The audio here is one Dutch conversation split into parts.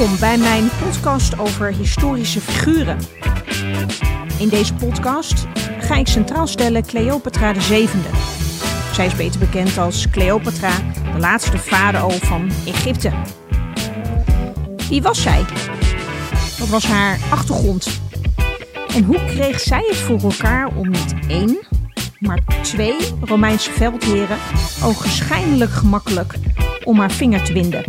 Welkom bij mijn podcast over historische figuren. In deze podcast ga ik centraal stellen Cleopatra VII. Zij is beter bekend als Cleopatra, de laatste farao van Egypte. Wie was zij? Wat was haar achtergrond? En hoe kreeg zij het voor elkaar om niet één, maar twee Romeinse veldheren ogenschijnlijk gemakkelijk om haar vinger te winden?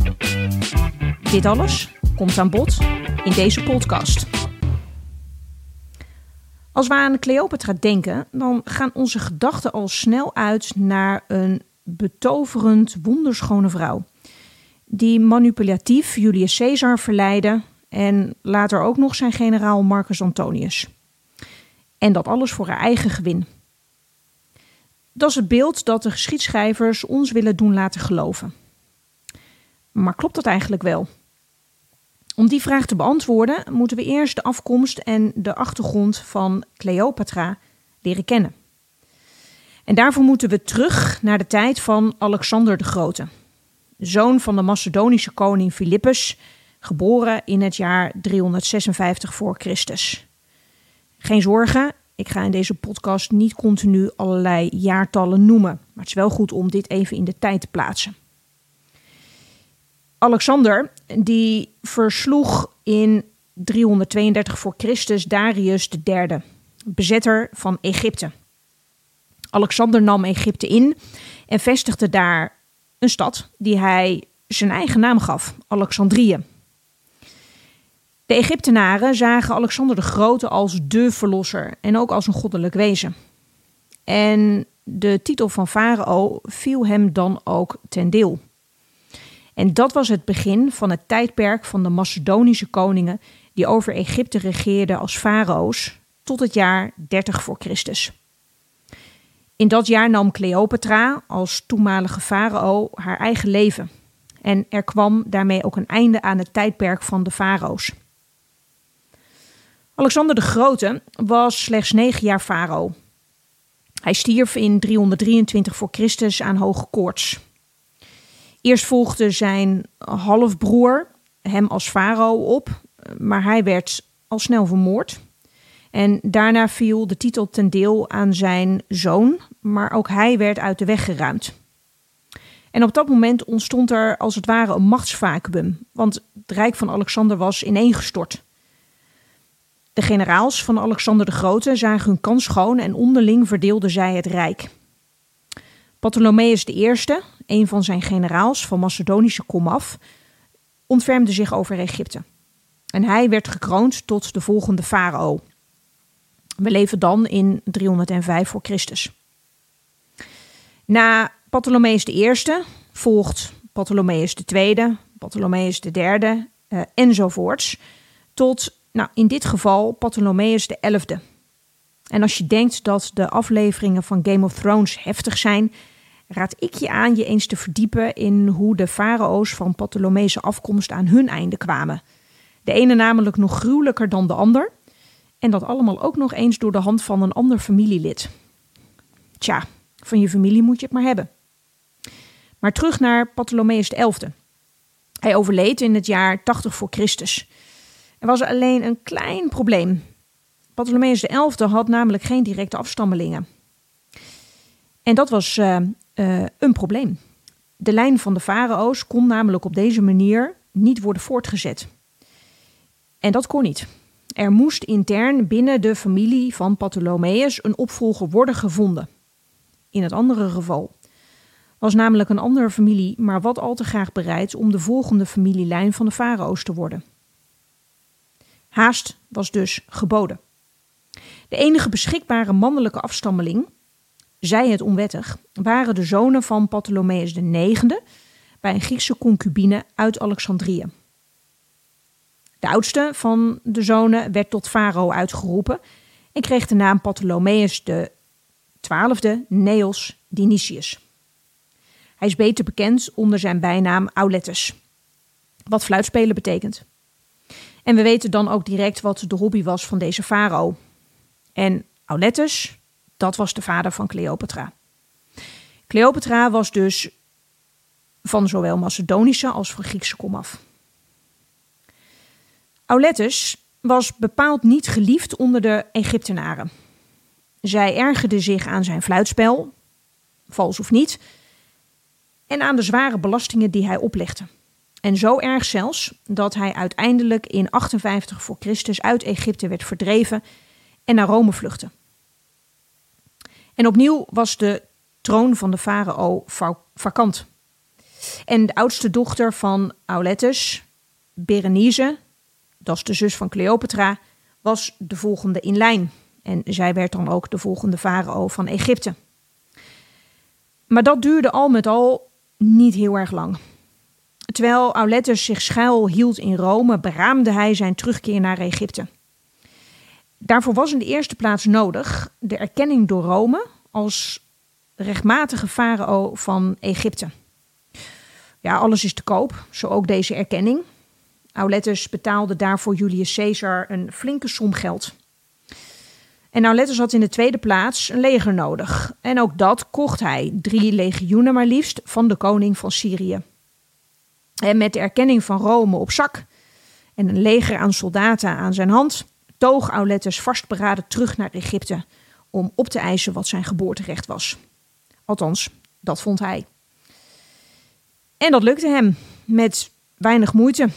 Dit alles komt aan bod in deze podcast. Als we aan Cleopatra denken, dan gaan onze gedachten al snel uit naar een betoverend, wonderschone vrouw. Die manipulatief Julius Caesar verleidde en later ook nog zijn generaal Marcus Antonius. En dat alles voor haar eigen gewin. Dat is het beeld dat de geschiedschrijvers ons willen doen laten geloven. Maar klopt dat eigenlijk wel? Om die vraag te beantwoorden moeten we eerst de afkomst en de achtergrond van Cleopatra leren kennen. En daarvoor moeten we terug naar de tijd van Alexander de Grote, zoon van de Macedonische koning Philippus, geboren in het jaar 356 voor Christus. Geen zorgen, ik ga in deze podcast niet continu allerlei jaartallen noemen, maar het is wel goed om dit even in de tijd te plaatsen. Alexander die versloeg in 332 voor Christus Darius III, bezetter van Egypte. Alexander nam Egypte in en vestigde daar een stad die hij zijn eigen naam gaf, Alexandrië. De Egyptenaren zagen Alexander de Grote als de verlosser en ook als een goddelijk wezen. En de titel van farao viel hem dan ook ten deel. En dat was het begin van het tijdperk van de Macedonische koningen die over Egypte regeerden als farao's tot het jaar 30 voor Christus. In dat jaar nam Cleopatra als toenmalige farao haar eigen leven. En er kwam daarmee ook een einde aan het tijdperk van de farao's. Alexander de Grote was slechts negen jaar farao. Hij stierf in 323 voor Christus aan hoge koorts. Eerst volgde zijn halfbroer hem als farao op, maar hij werd al snel vermoord. En daarna viel de titel ten deel aan zijn zoon, maar ook hij werd uit de weg geruimd. En op dat moment ontstond er als het ware een machtsvacuum, want het rijk van Alexander was ineengestort. De generaals van Alexander de Grote zagen hun kans schoon en onderling verdeelden zij het rijk. Ptolemaeus I, een van zijn generaals van Macedonische komaf, ontfermde zich over Egypte. En hij werd gekroond tot de volgende farao. We leven dan in 305 voor Christus. Na Ptolemaeus I volgt Ptolemaeus II, Ptolemaeus III uh, enzovoorts. Tot, nou, in dit geval, Ptolemaeus XI. En als je denkt dat de afleveringen van Game of Thrones heftig zijn, raad ik je aan je eens te verdiepen in hoe de farao's van Ptolemese afkomst aan hun einde kwamen. De ene namelijk nog gruwelijker dan de ander. En dat allemaal ook nog eens door de hand van een ander familielid. Tja, van je familie moet je het maar hebben. Maar terug naar Ptolemeus XI. Hij overleed in het jaar 80 voor Christus. Er was alleen een klein probleem. Ptolemeus XI had namelijk geen directe afstammelingen. En dat was uh, uh, een probleem. De lijn van de farao's kon namelijk op deze manier niet worden voortgezet. En dat kon niet. Er moest intern binnen de familie van Ptolemaeus een opvolger worden gevonden. In het andere geval was namelijk een andere familie maar wat al te graag bereid om de volgende familielijn van de farao's te worden. Haast was dus geboden. De enige beschikbare mannelijke afstammeling zij het onwettig, waren de zonen van Ptolemaeus IX bij een Griekse concubine uit Alexandrië. De oudste van de zonen werd tot farao uitgeroepen en kreeg de naam de twaalfde Neos Dionysius. Hij is beter bekend onder zijn bijnaam Auletus, wat fluitspelen betekent. En we weten dan ook direct wat de hobby was van deze farao. En Auletus, dat was de vader van Cleopatra. Cleopatra was dus van zowel Macedonische als van Griekse komaf. Auletes was bepaald niet geliefd onder de Egyptenaren. Zij ergerde zich aan zijn fluitspel, vals of niet, en aan de zware belastingen die hij oplegde. En zo erg zelfs dat hij uiteindelijk in 58 voor Christus uit Egypte werd verdreven en naar Rome vluchtte. En opnieuw was de troon van de farao vakant. En de oudste dochter van Auletes, Berenice, dat is de zus van Cleopatra, was de volgende in lijn. En zij werd dan ook de volgende farao van Egypte. Maar dat duurde al met al niet heel erg lang. Terwijl Auletes zich schuil hield in Rome, beraamde hij zijn terugkeer naar Egypte. Daarvoor was in de eerste plaats nodig de erkenning door Rome als rechtmatige farao van Egypte. Ja, alles is te koop, zo ook deze erkenning. Auletes betaalde daarvoor Julius Caesar een flinke som geld. En Auletes had in de tweede plaats een leger nodig. En ook dat kocht hij, drie legioenen maar liefst, van de koning van Syrië. En met de erkenning van Rome op zak en een leger aan soldaten aan zijn hand, toog Auletes vastberaden terug naar Egypte om op te eisen wat zijn geboorterecht was. Althans, dat vond hij. En dat lukte hem met weinig moeite,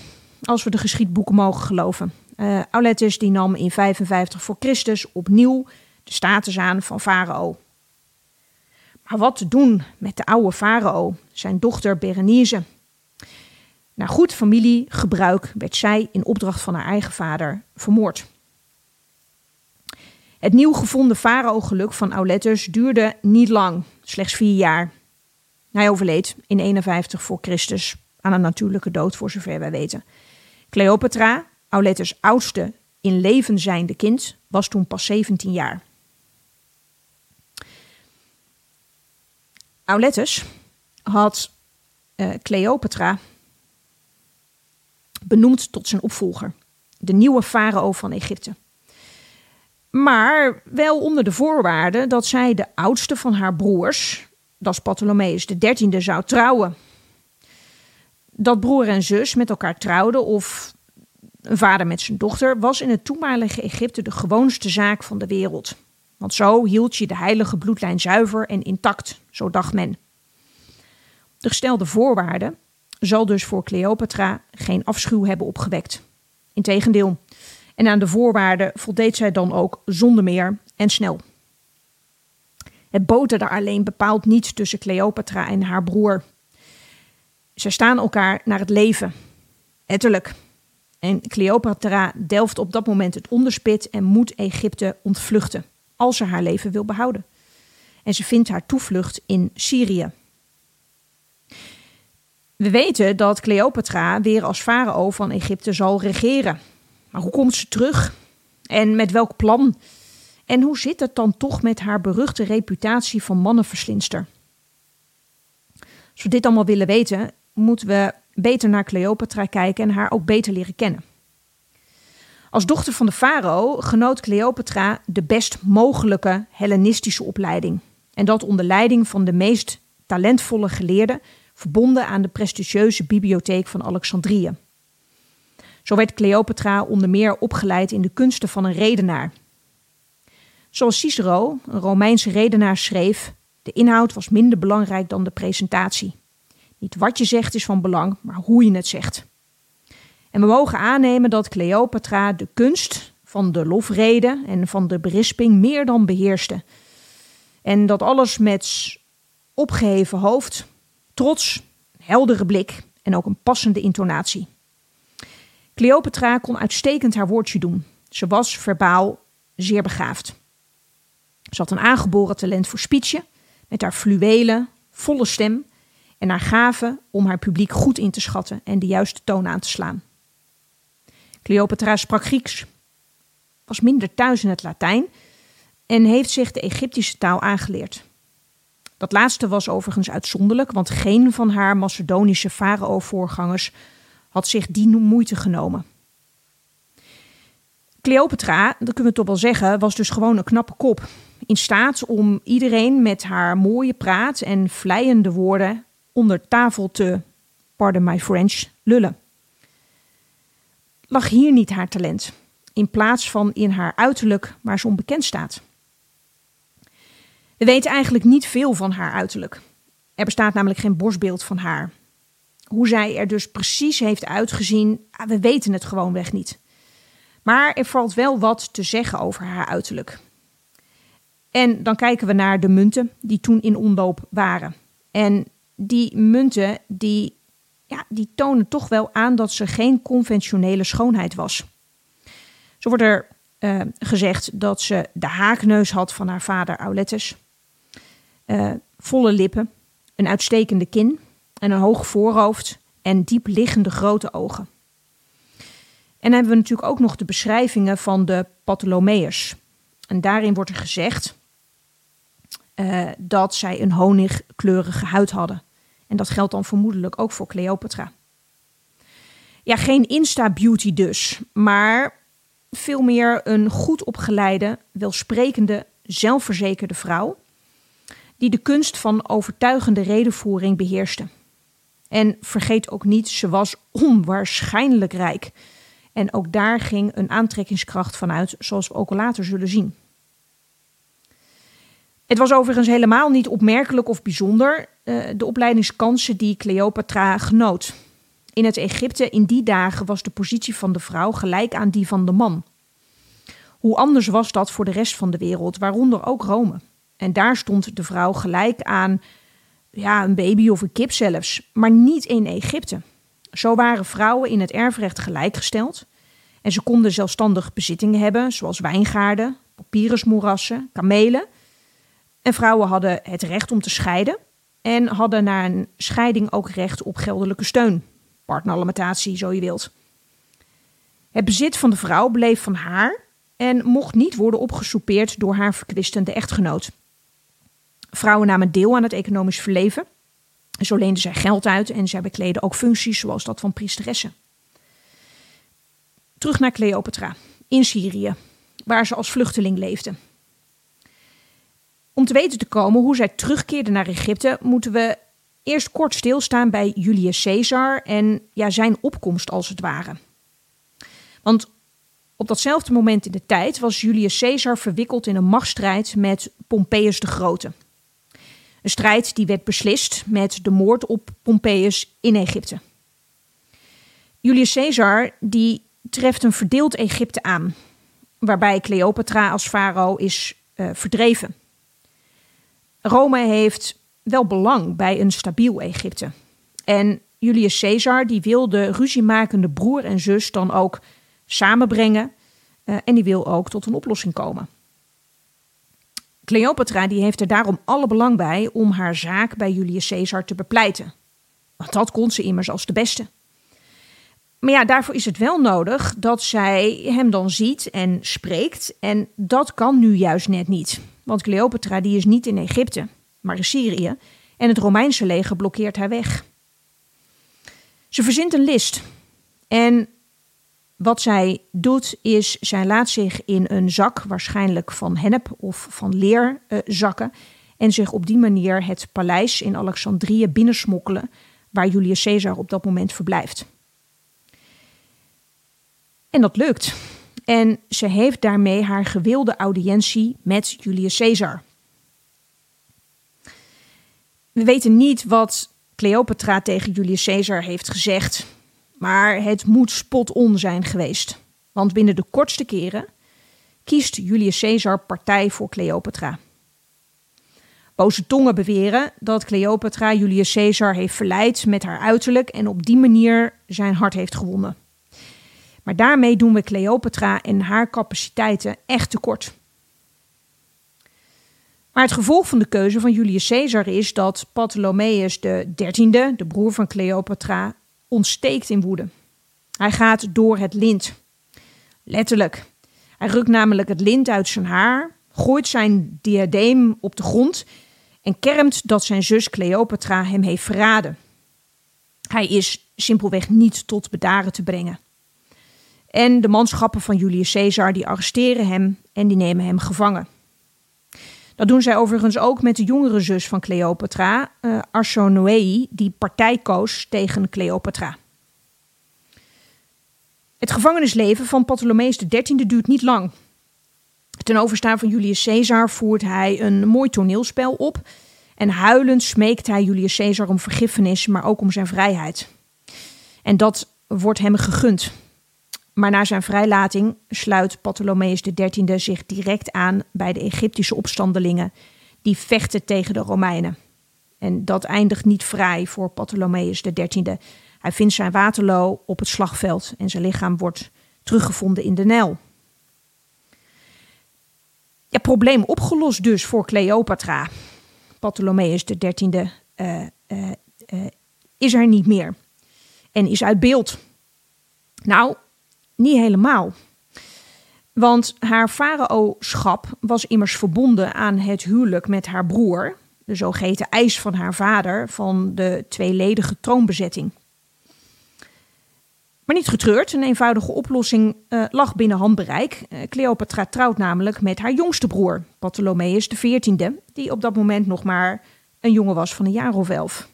als we de geschiedboeken mogen geloven. Uh, Auletes die nam in 55 voor Christus opnieuw de status aan van farao. Maar wat te doen met de oude farao, zijn dochter Berenice? Na goed familiegebruik werd zij in opdracht van haar eigen vader vermoord. Het nieuw gevonden farao-geluk van Auletes duurde niet lang, slechts vier jaar. Hij overleed in 51 voor Christus aan een natuurlijke dood, voor zover wij weten. Cleopatra, Auletes oudste in leven zijnde kind, was toen pas 17 jaar. Auletes had uh, Cleopatra benoemd tot zijn opvolger, de nieuwe farao van Egypte. Maar wel onder de voorwaarde dat zij de oudste van haar broers, dat is Ptolemaeus XIII, zou trouwen. Dat broer en zus met elkaar trouwden of een vader met zijn dochter was in het toenmalige Egypte de gewoonste zaak van de wereld. Want zo hield je de heilige bloedlijn zuiver en intact, zo dacht men. De gestelde voorwaarde zal dus voor Cleopatra geen afschuw hebben opgewekt. Integendeel. En aan de voorwaarden voldeed zij dan ook zonder meer en snel. Het boterde alleen bepaald niet tussen Cleopatra en haar broer. Ze staan elkaar naar het leven. Etterlijk. En Cleopatra delft op dat moment het onderspit en moet Egypte ontvluchten, als ze haar leven wil behouden. En ze vindt haar toevlucht in Syrië. We weten dat Cleopatra weer als farao van Egypte zal regeren. Maar hoe komt ze terug? En met welk plan? En hoe zit het dan toch met haar beruchte reputatie van mannenverslinster? Als we dit allemaal willen weten, moeten we beter naar Cleopatra kijken en haar ook beter leren kennen. Als dochter van de farao genoot Cleopatra de best mogelijke Hellenistische opleiding. En dat onder leiding van de meest talentvolle geleerden, verbonden aan de prestigieuze bibliotheek van Alexandrië. Zo werd Cleopatra onder meer opgeleid in de kunsten van een redenaar. Zoals Cicero, een Romeinse redenaar, schreef: de inhoud was minder belangrijk dan de presentatie. Niet wat je zegt is van belang, maar hoe je het zegt. En we mogen aannemen dat Cleopatra de kunst van de lofrede en van de berisping meer dan beheerste. En dat alles met opgeheven hoofd, trots, heldere blik en ook een passende intonatie. Cleopatra kon uitstekend haar woordje doen. Ze was verbaal zeer begaafd. Ze had een aangeboren talent voor speechen, met haar fluwelen, volle stem en haar gave om haar publiek goed in te schatten en de juiste toon aan te slaan. Cleopatra sprak Grieks, was minder thuis in het Latijn en heeft zich de Egyptische taal aangeleerd. Dat laatste was overigens uitzonderlijk, want geen van haar Macedonische farao-voorgangers had zich die moeite genomen. Cleopatra, dat kunnen we toch wel zeggen, was dus gewoon een knappe kop. In staat om iedereen met haar mooie praat en vleiende woorden onder tafel te, pardon my French, lullen. lag hier niet haar talent, in plaats van in haar uiterlijk waar ze onbekend staat. We weten eigenlijk niet veel van haar uiterlijk. Er bestaat namelijk geen borstbeeld van haar. Hoe zij er dus precies heeft uitgezien, ah, we weten het gewoonweg niet. Maar er valt wel wat te zeggen over haar uiterlijk. En dan kijken we naar de munten die toen in omloop waren. En die munten die, ja, die tonen toch wel aan dat ze geen conventionele schoonheid was. Zo wordt er uh, gezegd dat ze de haakneus had van haar vader Auletes, uh, volle lippen, een uitstekende kin en een hoog voorhoofd en diep liggende grote ogen. En dan hebben we natuurlijk ook nog de beschrijvingen van de Ptolomeërs. En daarin wordt er gezegd uh, dat zij een honigkleurige huid hadden. En dat geldt dan vermoedelijk ook voor Cleopatra. Ja, geen Insta-beauty dus, maar veel meer een goed opgeleide, welsprekende, zelfverzekerde vrouw. Die de kunst van overtuigende redenvoering beheerste. En vergeet ook niet, ze was onwaarschijnlijk rijk. En ook daar ging een aantrekkingskracht vanuit, zoals we ook later zullen zien. Het was overigens helemaal niet opmerkelijk of bijzonder uh, de opleidingskansen die Cleopatra genoot. In het Egypte in die dagen was de positie van de vrouw gelijk aan die van de man. Hoe anders was dat voor de rest van de wereld, waaronder ook Rome. En daar stond de vrouw gelijk aan ja, een baby of een kip zelfs, maar niet in Egypte. Zo waren vrouwen in het erfrecht gelijkgesteld en ze konden zelfstandig bezittingen hebben, zoals wijngaarden, papyrusmoerassen, kamelen. En vrouwen hadden het recht om te scheiden en hadden na een scheiding ook recht op geldelijke steun, partneralimentatie, zo je wilt. Het bezit van de vrouw bleef van haar en mocht niet worden opgesoupeerd door haar verkwistende echtgenoot. Vrouwen namen deel aan het economisch verleven. Zo leenden zij geld uit en zij bekleden ook functies zoals dat van priesteressen. Terug naar Cleopatra in Syrië, waar ze als vluchteling leefde. Om te weten te komen hoe zij terugkeerde naar Egypte, moeten we eerst kort stilstaan bij Julius Caesar en ja, zijn opkomst als het ware. Want op datzelfde moment in de tijd was Julius Caesar verwikkeld in een machtsstrijd met Pompeius de Grote. Een strijd die werd beslist met de moord op Pompeius in Egypte. Julius Caesar die treft een verdeeld Egypte aan, waarbij Cleopatra als farao is uh, verdreven. Rome heeft wel belang bij een stabiel Egypte. En Julius Caesar die wil de ruziemakende broer en zus dan ook samenbrengen uh, en die wil ook tot een oplossing komen. Cleopatra die heeft er daarom alle belang bij om haar zaak bij Julius Caesar te bepleiten. Want dat kon ze immers als de beste. Maar ja, daarvoor is het wel nodig dat zij hem dan ziet en spreekt. En dat kan nu juist net niet. Want Cleopatra die is niet in Egypte, maar in Syrië. En het Romeinse leger blokkeert haar weg. Ze verzint een list. En wat zij doet is, zij laat zich in een zak, waarschijnlijk van hennep of van leer, uh, zakken. En zich op die manier het paleis in Alexandrië binnensmokkelen, waar Julius Caesar op dat moment verblijft. En dat lukt. En ze heeft daarmee haar gewilde audiëntie met Julius Caesar. We weten niet wat Cleopatra tegen Julius Caesar heeft gezegd, maar het moet spot on zijn geweest. Want binnen de kortste keren kiest Julius Caesar partij voor Cleopatra. Boze tongen beweren dat Cleopatra Julius Caesar heeft verleid met haar uiterlijk en op die manier zijn hart heeft gewonnen. Maar daarmee doen we Cleopatra en haar capaciteiten echt tekort. Maar het gevolg van de keuze van Julius Caesar is dat Ptolemaeus XIII, de broer van Cleopatra, ontsteekt in woede. Hij gaat door het lint. Letterlijk. Hij rukt namelijk het lint uit zijn haar, gooit zijn diadeem op de grond en kermt dat zijn zus Cleopatra hem heeft verraden. Hij is simpelweg niet tot bedaren te brengen. En de manschappen van Julius Caesar die arresteren hem en die nemen hem gevangen. Dat doen zij overigens ook met de jongere zus van Cleopatra, uh, die partij koos tegen Cleopatra. Het gevangenisleven van Ptolemaeus XIII duurt niet lang. Ten overstaan van Julius Caesar voert hij een mooi toneelspel op. En huilend smeekt hij Julius Caesar om vergiffenis, maar ook om zijn vrijheid. En dat wordt hem gegund. Maar na zijn vrijlating sluit Ptolemaeus XIII zich direct aan bij de Egyptische opstandelingen die vechten tegen de Romeinen. En dat eindigt niet vrij voor Ptolemaeus XIII. Hij vindt zijn Waterloo op het slagveld en zijn lichaam wordt teruggevonden in de Nijl. Ja, probleem opgelost dus voor Cleopatra. Ptolemaeus XIII uh, uh, uh, is er niet meer en is uit beeld. Nou, niet helemaal. Want haar faraoschap was immers verbonden aan het huwelijk met haar broer, de zogeheten eis van haar vader van de tweeledige troonbezetting. Maar niet getreurd, een eenvoudige oplossing uh, lag binnen handbereik. Uh, Cleopatra trouwt namelijk met haar jongste broer, Ptolemaeus XIV, die op dat moment nog maar een jongen was van een jaar of elf.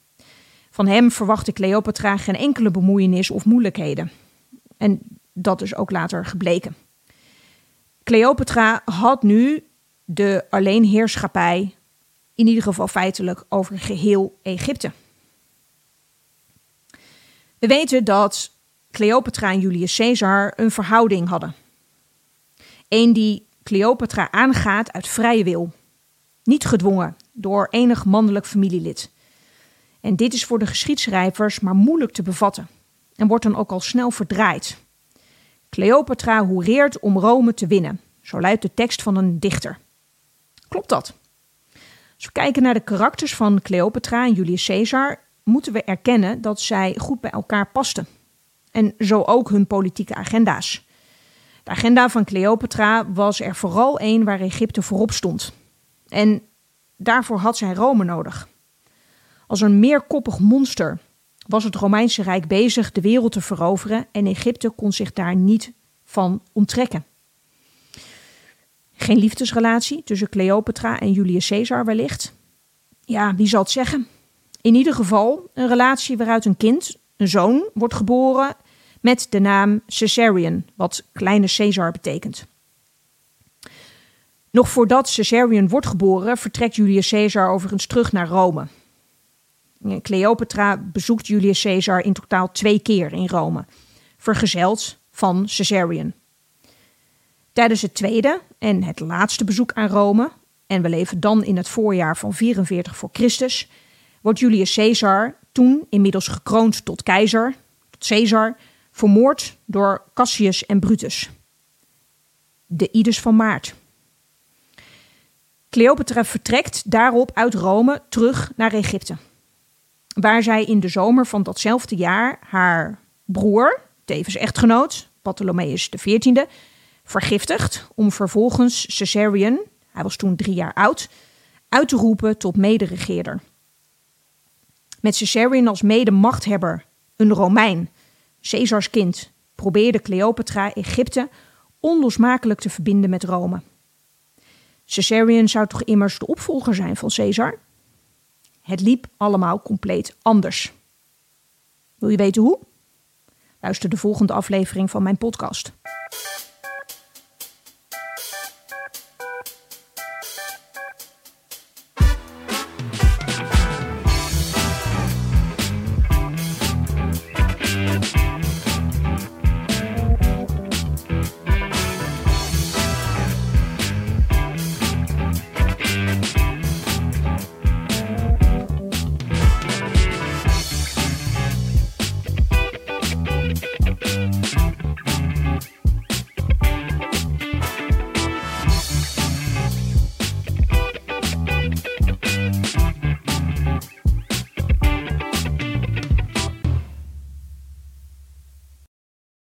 Van hem verwachtte Cleopatra geen enkele bemoeienis of moeilijkheden. En dat is ook later gebleken. Cleopatra had nu de alleenheerschappij, in ieder geval feitelijk, over geheel Egypte. We weten dat Cleopatra en Julius Caesar een verhouding hadden. Een die Cleopatra aangaat uit vrije wil, niet gedwongen door enig mannelijk familielid. En dit is voor de geschiedschrijvers maar moeilijk te bevatten en wordt dan ook al snel verdraaid. Cleopatra hoereert om Rome te winnen, zo luidt de tekst van een dichter. Klopt dat? Als we kijken naar de karakters van Cleopatra en Julius Caesar, moeten we erkennen dat zij goed bij elkaar pasten. En zo ook hun politieke agenda's. De agenda van Cleopatra was er vooral één waar Egypte voorop stond. En daarvoor had zij Rome nodig. Als een meerkoppig monster was het Romeinse Rijk bezig de wereld te veroveren en Egypte kon zich daar niet van onttrekken. Geen liefdesrelatie tussen Cleopatra en Julius Caesar wellicht. Ja, wie zal het zeggen? In ieder geval een relatie waaruit een kind, een zoon, wordt geboren met de naam Caesarion, wat kleine Caesar betekent. Nog voordat Caesarion wordt geboren, vertrekt Julius Caesar overigens terug naar Rome. Cleopatra bezoekt Julius Caesar in totaal twee keer in Rome, vergezeld van Caesarion. Tijdens het tweede en het laatste bezoek aan Rome, en we leven dan in het voorjaar van 44 voor Christus, wordt Julius Caesar, toen inmiddels gekroond tot keizer, tot Caesar, vermoord door Cassius en Brutus. De Ides van Maart. Cleopatra vertrekt daarop uit Rome terug naar Egypte waar zij in de zomer van datzelfde jaar haar broer, tevens echtgenoot, Ptolemaeus XIV, vergiftigt om vervolgens Caesarion, hij was toen drie jaar oud, uit te roepen tot mederegeerder. Met Caesarion als medemachthebber, een Romein, Caesars kind, probeerde Cleopatra Egypte onlosmakelijk te verbinden met Rome. Caesarion zou toch immers de opvolger zijn van Caesar? Het liep allemaal compleet anders. Wil je weten hoe? Luister de volgende aflevering van mijn podcast.